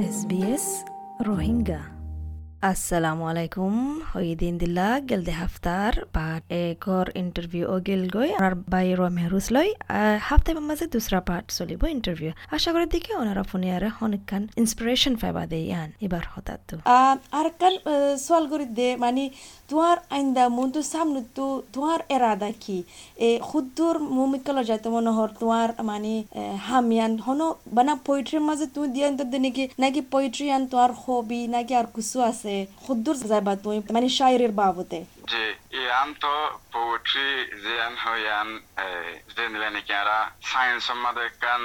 SBS Rohingya আসসালামু আলাইকুম হইদিন দিলা গেলদে হাফতার পার্ট একর ইন্টারভিউ ও গেল গই আর বাই র মেহরুস লই হাফতে মাঝে দুসরা পার্ট চলিব ইন্টারভিউ আশা করি দিকে ওনারা ফোনে আর অনেকখান ইন্সপিরেশন পাইবা দে ইয়ান এবার হঠাৎ তো আর কান সোয়াল করি দে মানে তোমার আইন্দা মুন্দু সামনে তো তোমার এরাদা কি এ খুদ্দুর মুমিকল যাইতে মনে হর তোমার মানে হামিয়ান হনো বানা পোয়েট্রির মাঝে তুমি দিয়ে নাকি নাকি পোয়েট্রি আন তোমার হবি নাকি আর কিছু আছে খুদ্দুর যাইবা তুমি মানে শায়রের বাবতে জি ইয়ান তো পোয়েট্রি জিয়ান হইয়ান জেনিলেনি কেরা সায়েন্স মাদে কান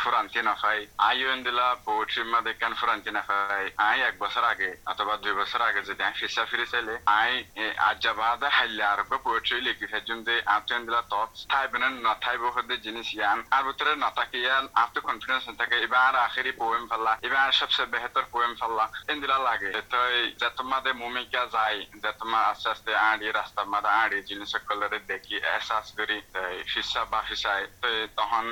ফুরান্তি নাফাই আইন দিলা পোয়েট্রি মাদে কান ফুরান্তি নাফাই আই এক বছর আগে, অথবা দুই বছর আগে যদি আমি ফিসা ফিরে চাইলে, আই আজাবাদা হাইলে আর পোয়েট্রি লিখি ফেজুন দে আতেন দিলা থটস থাইবেন না থাইব হদে জিনিস ইয়ান। আর ভিতরে না থাকে ইয়ান আপনি কনফিডেন্স থাকে এবার আখেরি পোয়েম ফাল্লা এবার সবচেয়ে বেহতর পোয়েম ফাল্লা এন দিলা লাগে তো যতমাদে মুমিকা যায় যতমা আস্তে আস্তে আড়ি জিনিস কলরে দেখি এহসাস করি ফিসা বা ফিসাই তো তখন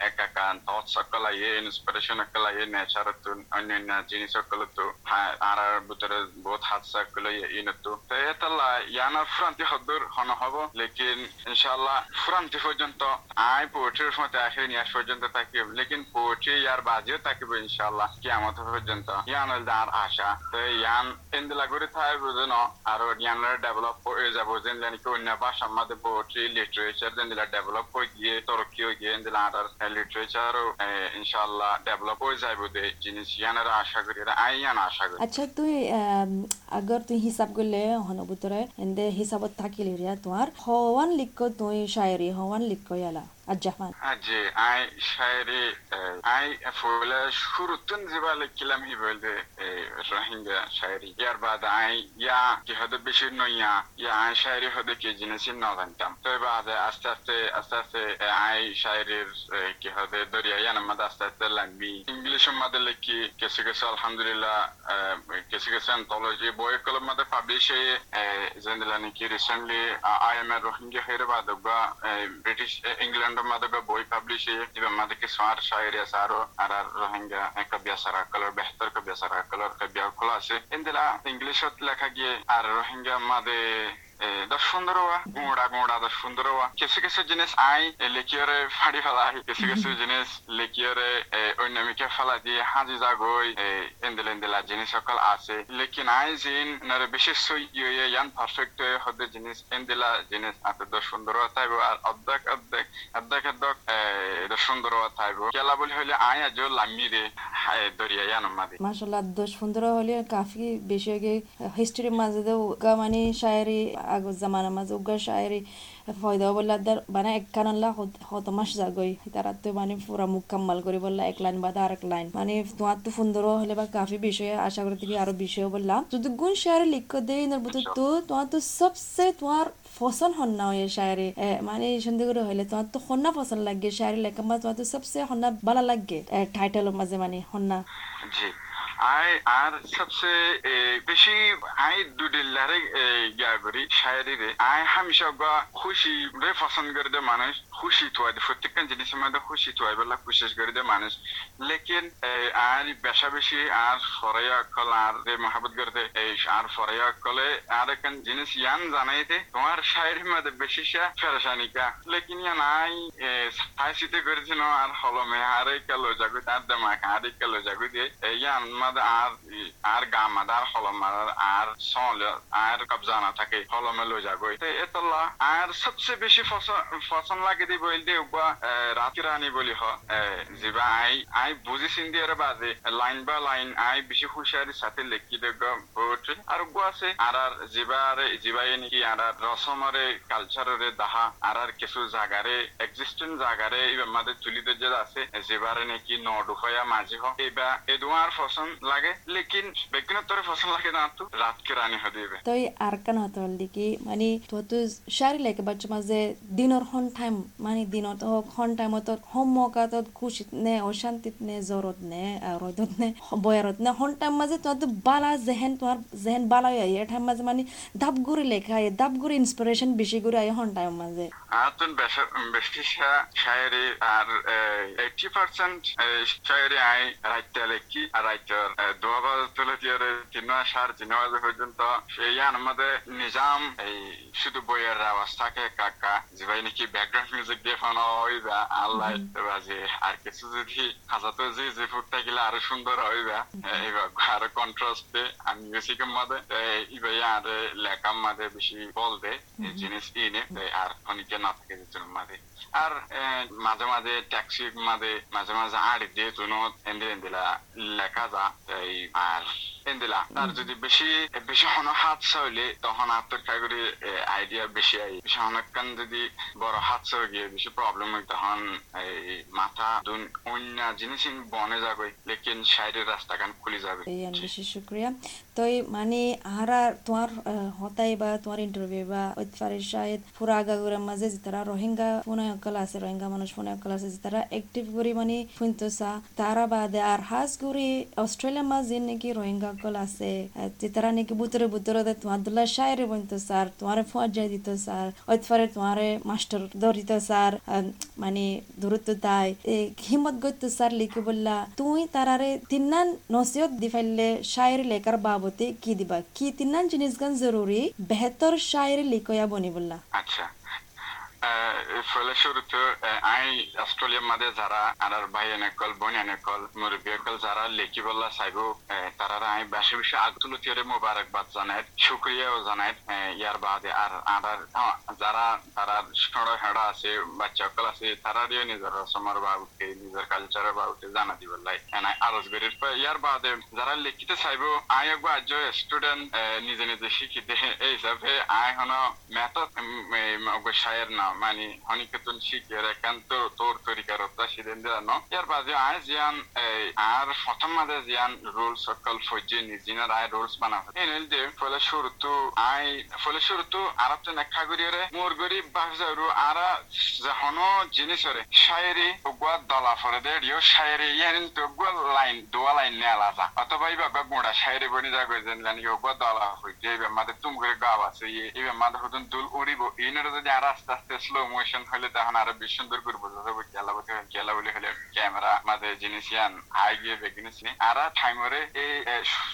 একা কান থট সকল ইয়ে ইন্সপিরেশন সকল ইয়ে নেচার তো অন্যান্য জিনিস সকল তো আর ভিতরে বহুত হাত সকল ইয়ে তো এতলা ইয়ানার ফ্রান্তি হদুর হন হব লেকিন ইনশাআল্লাহ ফ্রান্তি পর্যন্ত আই পোয়েট্রির মধ্যে আখেরি নিয়াস পর্যন্ত থাকিব লেকিন পোয়েট্রি ইয়ার বাজিও থাকিব ইনশাআল্লাহ কিয়ামত পর্যন্ত ইয়ান আর আশা তো ইয়ান ইন্দিলা করে থাই বুঝেন আর ইয়ানের যাব জানি কি অন্য ভাষার মধ্যে পোয়েট্রি লিটারেচার যেন দিলা ডেভেলপ হয়ে গিয়ে তরক্কি হয়ে গিয়ে দিলা আর লিটারেচার ইনশাআল্লাহ ডেভেলপ হয়ে যাইব দে জিনিস ইয়ানার আশা করি আই ইয়ান আশা করি আচ্ছা তুই আগর তুই হিসাব করলে হন ভিতরে এন্দে হিসাবত থাকিলি রিয়া তোমার হওয়ান লিখ তুই শায়রি হওয়ান লিখ ইয়ালা ಅಜ್ಜಹ್ಮಾನ್ ಅಜ್ಜಿ ಆಯ್ ಶಾಯರಿ ಆಯ್ ಫೋಲ ಶುರು ತುಂಜಿಬಾಲ ಕಿಲಂ ಹಿಬಲ್ದೆ ರೋಹಿಂಗ್ಯಾ ಶಾಯರಿ ಯಾರ್ ಬಾದ ಆಯ್ ಯಾ ಕಿ ಹದ ಬಿಶಿರ್ ನೋಯ್ಯಾ ಯಾ ಆಯ್ ಶಾಯರಿ ಹದ ಕೆ ಜಿನಸಿನ್ ನಾದಂತಾಂ ತೋ ಬಾದ আস্তে আস্তে আস্তে আস্তে আই শায়রির কি হবে দরিয়া ইয়ান মাদ আস্তে আস্তে লাগবি ইংলিশ মাদে লিখি কিছু কিছু আলহামদুলিল্লাহ কিছু কিছু অ্যান্থোলজি বই কলম মাদে পাবলিশ হয়ে জেন্দিলা নাকি recently I am a Rohingya হেরে বাদবা ব্রিটিশ ইংল্যান্ড রোহিঙ্গা বই পাবলিশে এবং মাদকে সার সাহেরিয়া সারো আর আর রোহিঙ্গা একটা বেসারা কালার বেহতর কবিয়া সারা কালার কবিয়া খোলা আছে ইন্দিরা ইংলিশত লেখা গিয়ে আর রোহিঙ্গা মাদে দশ সুন্দর গুঁড়া গুঁড়া দশ সুন্দর কিছু কিছু জিনিস আই লেকিয়রে ফাড়ি ফেলাই কিছু কিছু জিনিস লেকিয়রে অন্যমিকে ফেলা দিয়ে হাজি যাগই এন্দেল এন্দেলা জিনিস সকল আছে। লেকিন আই জিন, নারে বিশেষ ইয়ে ইয়ান পারফেক্ট হতে জিনিস, এন্দেলা জিনিস আতে দশ সুন্দর থাইব। আর অর্ধেক অর্ধেক অর্ধেক অর্ধেক দশ সুন্দর থাইব। কেলা বলি হইলে আই আজ লামি রে দরিয়া ইয়ান মাদি। মাশাআল্লাহ দশ সুন্দর হলে কাফি বেশি আগে হিস্ট্রি মাঝে মানে শায়রি আগর জামানা মাঝে উগা শায়রি ফয়দা বললা দার মানে এক কানাল্লা হত মাস জাগই তারা তো মানে পুরা মুকাম্মাল করে বললা এক লাইন বা আর এক লাইন। মানে তোমার তো সুন্দর হলে বা কাফি বিষয়ে আশা করি থেকে আরও বিষয় বললাম যদি গুণ শায়রি লিখ দে ইনার বুঝে তো তোমার তো সবসে তোমার ফসল হন্না হয়ে শায়রি মানে সন্ধে করে হইলে তোমার তো হন্না ফসল লাগে শায়রি লেখা তোমার তো সবসে হন্না ভালো লাগে। টাইটেলের মাঝে মানে হন্না জি। আই আর সবচেয়ে বেশি আই দুদিল্লারে ইয়া করি শায়রিরে আই হামেশা গা খুশি রে পছন্দ করে দে মানুষ, খুশি তুয়াই দে। প্রত্যেকটা জিনিসের মধ্যে খুশি তুয়াই বলা খুশি করে দে মানুষ। লেকিন আর বেশা বেশি, আর ফরাইয়া অকল আর রে মহাবত করে দে এই আর ফরাইয়া অকলে আর একখান জিনিস ইয়ান জানাইতে তোমার শায়রির মধ্যে বেশি সা ফেরেশানিকা লেকিন ইয়ান আই সাইসিতে করেছিল আর হলমে, আর কালো জাগু তার দেমাক, আর কালো জাগু দিয়ে ইয়ান মাদ আর আর গামাদ আর হলমার আর সল আর কবজানা থাকে হলমে লই যাগই তো এতলা আর সবচেয়ে বেশি ফসন লাগে দি বইল দে উবা রাতি রানী বলি হ জিবা আই আই বুঝি সিন্দিয়ার বাদে লাইন বা লাইন আই বেশি হুশিয়ারি সাথে লেখি দে পোয়েট্রি আর গো আছে আর আর জিবারে জিবাই নাকি আর আর রসমরে কালচারে দাহা আর আর কিছু জাগারে এক্সিস্টেন্ট জাগারে ইবা মাদে তুলি দে আছে জিবারে নাকি নডুফয়া মাঝি হ এবা এদুয়ার ফসন লাগে লেকিন ব্যক্তিগত ফসল লাগে না তো রাত কে রানী হদিবে তো আর কান হতো লিকি মানে তো তো শারি লেকে বাচ্চা মাঝে দিনর হন টাইম মানে দিনত হোক খন টাইমত হম মকাতত খুশিত নে অশান্তিত নে জ্বৰত নে ৰ'দত নে বয়াৰত নে হন টাইম মাঝে তোমার বালা জেহেন তোমার জেহেন বালা হয়ে আইয়ে টাইম মাঝে মানে দাপ গুড়ি লেখা আইয়ে দাপ গুড়ি ইন্সপিরেশন বেশি করে আইয়ে হন টাইম মাঝে আতুন বেশি শায়রি আর এইটি পার্সেন্ট শায়রি আই রাইতে লেখি আর রাইতের দিয়ে তিন সার বাজে পর্যন্ত সেই আমাদের নিজাম এই শুধু বইয়ের আওয়াজ থাকে কাকা যে ভাই নাকি ব্যাকগ্রাউন্ড মিউজিক দিয়ে ফোন হইবা আল্লাহ বাজে আর কিছু যদি হাজাতো যে যে ফুটটা গেলে আরও সুন্দর হইবা এইবার আরও কন্ট্রাস্ট আর মিউজিকের মধ্যে ইবাই আর লেখার মধ্যে বেশি বল দে জিনিস ইনে আর অনেকে না থাকে যেতুন মাঝে আর মাঝে মাঝে ট্যাক্সি মাঝে মাঝে মাঝে আড়ি দিয়ে তুনো এন্দি এন্দিলা লেখা যা এই আর এন্দিলা আর যদি বেশি বেশি হন হাতসা হইলে তখন আত্মর কাগরি আইডিয়া বেশি আই। বেশি অনেকক্ষণ যদি বড় হয়ে গিয়ে বেশি প্রবলেম হয়, তখন এই মাথা, দুন, অন্য জিনিস বনে যাবে, লেকিন সাইডের রাস্তা কান খুলে যাবে। বেশি শুক্রিয়া। তো মানে আহারা তোমার হতাই বা তোমার ইন্টারভিউ বা ওইতফারে শায়দ পুরা আগাগুড়ার মাঝে যেতারা রোহিঙ্গা ফোনে অকল আছে, রোহিঙ্গা মানুষ ফোনে অকল আছে, যেতারা একটিভ করি মানে ফুনতোসা তারা বাদে আর হাস গুড়ি অস্ট্রেলিয়া মাঝে নাকি রোহিঙ্গা অকল আছে আহ, যেতারা নাকি বুতরে বুতরে দে তোমার দুল্লা শায়রে বনতো স্যার তোমার যাই দিত স্যার ওইতফারে তোমার মাস্টার ধরিত স্যার মানে দূরত্ব তাই। হিমত গত্য স্যার লিখে বললা তুই তারারে তিন্নান নসিহত দি ফেললে শায়ের লেখার বাবতে কি দিবা? কি তিন্নান জিনিস গান জরুরি? বেহতর শায়ের লিখয়া বনি বললা। আচ্ছা। ফলে শুরুতে আই অস্ট্রেলিয়ার মাঝে যারা আর ভাই এনেকল বোন এনেকল মুরব্বী একল যারা লেখি বললা চাইব তারা আই বেশি বেশি আগতুলতিরে মোবারকবাদ জানাই শুক্রিয়াও জানাই ইয়ার বাদে আর আদার যারা তারা সড় হেড়া আছে বাচ্চা অকল আছে তারা দিয়ে নিজের রসমের বাবুকে নিজের কালচারের বাবুকে জানা দিব লাই এনাই আরজ বেরির ইয়ার বাদে যারা লিখিতে চাইব, আই একবার আজ স্টুডেন্ট নিজে নিজে শিখিতে এই হিসাবে আই হন মেথড শায়ের না মানে হনিকেতন শিখে একান্ত তোর তরিকার সিদেন দিলানো ইয়ার বাদে আয় জিয়ান আর প্রথম মাঝে জিয়ান রুলস সকল ফজ্জে নিজিনার আয় রুলস বানা এনিল যে ফলে শুরুতু আই ফলে শুরুতু আরব তো নেখা গরিয়ারে মোর গরিব বাহজারু আরা যখন জিনিসরে শায়েরি উগুয়া দলা ফরে দে রিও শায়েরি ইয়ারিন তো উগুয়া লাইন দোয়া লাইন নে আলাদা অথবা ইবা গুড়া শায়েরি বনি যাগো যেন জানি উগুয়া দলা হই যে ইবা মাদে তুম করে গাও আছে ইবা মাদে হতুন দুল উড়িব ইনের যদি আর আস্তে আস্তে স্লো মোশন হলে তখন আরও বেশি সুন্দর করে বোঝা যাবে খেলা বলতে খেলা বলে হলে ক্যামেরা মাঝে জিনিস ইয়ান গিয়ে বেগিনিস নি আর টাইমরে এই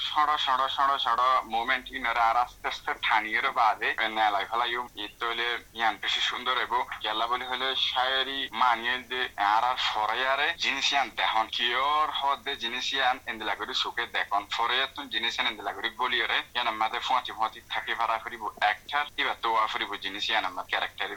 সড় সড় সড় সড় মুভমেন্ট ইনারা আর আস্তে আস্তে ঠানিয়ের বাদে নেলাই ফেলা ইউ ইয়ান বেশি সুন্দর হইব। খেলা বলে হলে শায়েরি মানিয়ে দে আর আর ফরাইয়ারে জিনিস ইয়ান দেখুন কিয়র হদে জিনিস ইয়ান এন্দিলা করে সুখে দেখুন। ফরাইয়ার তুন জিনিস ইয়ান এন্দিলা করে গলিয়রে ইয়ান মাঝে ফুঁচি ফুঁচি থাকি ভাড়া করিব একটার ইবা তো আফরিব জিনিস ইয়ান আমার ক্যারেক্টার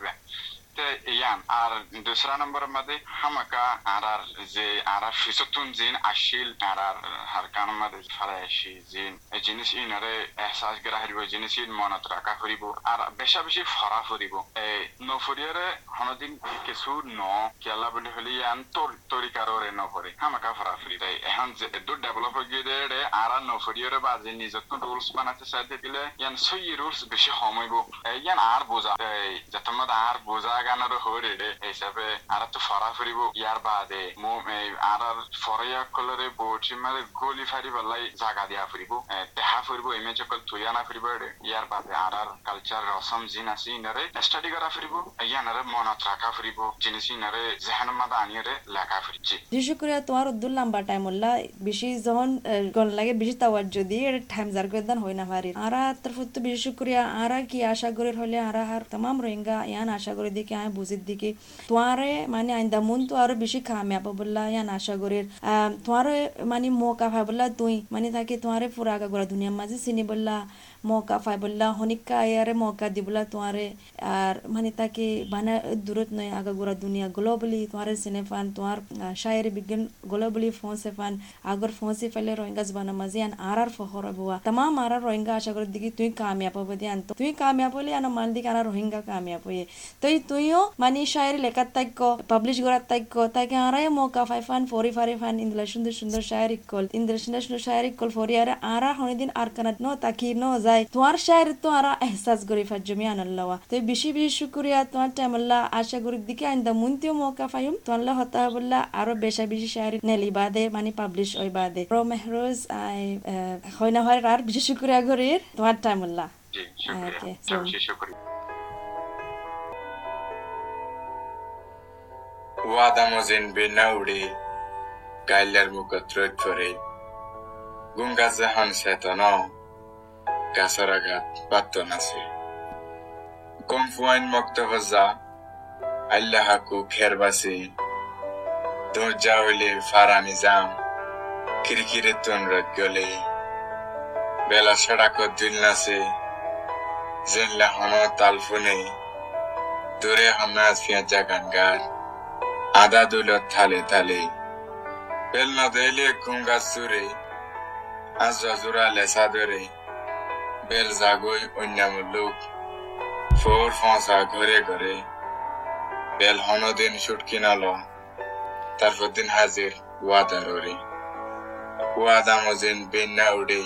নম্বরের মধ্যে হামাকা আর আর যে আর আর ফিসতুন জিন আসিল আর আর হারকান মধ্যে ফারাইশি জিন এই জিনিস ইনারে এহসাস করা হইব জিনিস ইন মনত রাখা করিব আর বেশা বেশি ফরা করিব এই নফরিয়ারে হনদিন কিছু ন কেলা বলি হলি ইয়ান তোর তরিকাররে নকরে হামাকা ফরা করি তাই এখন দু ডেভেলপ হয়ে গিয়ে রে আর নফরিয়ারে বাজে নিজের রুলস বানাতে চাইতে দিলে ইয়ান সই রুলস বেশি সময়ব ইয়ান আর বোঝা যাতে আর বোঝা গানের হরে রে হিসাবে আর তো ফরা ফুরিব ইয়ার বাদে আর ফরাইয়া কলরে বটি মারে গলি ফারি বলাই জাগা দিয়া ফুরিব তেহা ফুরিব এমে চকল তুইয়া না ফুরিব ইয়ার বাদে আর আর কালচার রসম জিন আছে ইনারে স্টাডি করা ফুরিব ইয়ানারে মনত রাখা ফুরিব জিনিস ইনারে জেহান মাদা আনিয়ে লেখা ফুরিছি বিশেষ করে তোমার উদ্দুল লম্বা টাইম হল্লা বেশি যখন গন লাগে বেশি তাওয়ার যদি টাইম জার করে দেন হয় না পারি আরা তরফ তো বিশেষ করে আরা কি আশা করে হলে আরা আর তাম রোহিঙ্গা ইয়ান আশা করে দিকে আয় বুঝির দিকে তোমারে মানে আইন্দা মন তো আরও বেশি খামিয়াব বললা ইয়ান আশা করে তোমারে মানে মৌকা ভাই বললা তুই মানে তাকে তোমারে পুরা আগা গোড়া দুনিয়ার মাঝে চিনি বললা মৌকা পাইবল্লা হনিকা আয়ারে মৌকা দিবলা তোমারে আর মানে তাকে মানে দূরত নয় আগা গুড়া দুনিয়া গ্লোবলি তোমার সিনেফান তোমার শায়ের বিজ্ঞান গ্লোবলি ফোন সেফান আগর ফোন সে ফেলে রোহিঙ্গা জবানা মাঝে আন আর আর ফহর বুয়া তাম আর আর রোহিঙ্গা আশা করে দিকে তুই কামিয়াব বলি আন তো তুই কামিয়াব বলি আন মান দিকে আর রোহিঙ্গা কামিয়াব ইয়ে তো তুইও মানে শায়ের লেখার তাক্য পাবলিশ করার তাক্য তাকে আরাই মৌকা ফাই ফান ফরি ফারি ফান ইন্দ্রা সুন্দর সুন্দর শায়ের ইকল ইন্দ্রা সুন্দর সুন্দর শায়ের ইকল ফরি আর আর হনিদিন আর কানাত ন তাকি ন যায় তোমার শায়েরি তো আরা এহসাস করি ফাজ্জমি আনাল্লাওয়া। তো বেশি বেশি শুক্রিয়া তোমার টাইমল্লা আশা করি দিকে আইন্দা মুনতিও মৌকা ফাইম তোমার হতা বললা আরও বেশা বেশি শায়েরি নেলি বাদে মানে পাবলিশ ওই বাদে। প্রো মেহরোজ আই হয় না হয় আর বেশি শুক্রিয়া করি তোমার বেশি শুক্রিয়া। ওয়াদামজিন বেনাউড়ে গাইলার মুকত্রত করে গুঙ্গা জাহান সেতন। গাছরাঘাত বাত্তন আছে। কম ফুয়াইন মক্ত হজা আল্লাহাকু খেরবাসি দরজা হইলে ফারানি যাম কিরকিরে তুনরত গলে। বেলা সড়াক দিল নাছে, জেনলা হন তালফুনে দূরে হামনাজ ফিয়া গানগার, আদা দুলত থালে থালে বেলনা দেলে কুঙ্গা সুরে আজরা জুরা লেসা ধরে বেল জাগই অন্যাম লোক। ফোর ফসা ঘরে ঘরে বেল হনদিন সুটকি নাল। তারপর দিন হাজির ওয়াদা ররে। ওয়াদা মজিন বেন্না উড়ে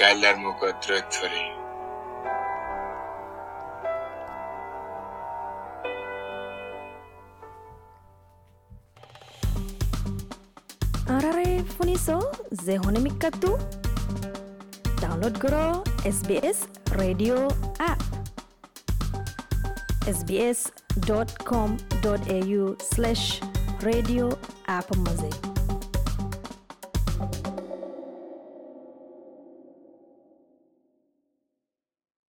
গাইলার মুখ ধরে আরারে শুনিছ যে হনেমিকাটো download Download guro SBS Radio app. sbs.com.au slash radio app music.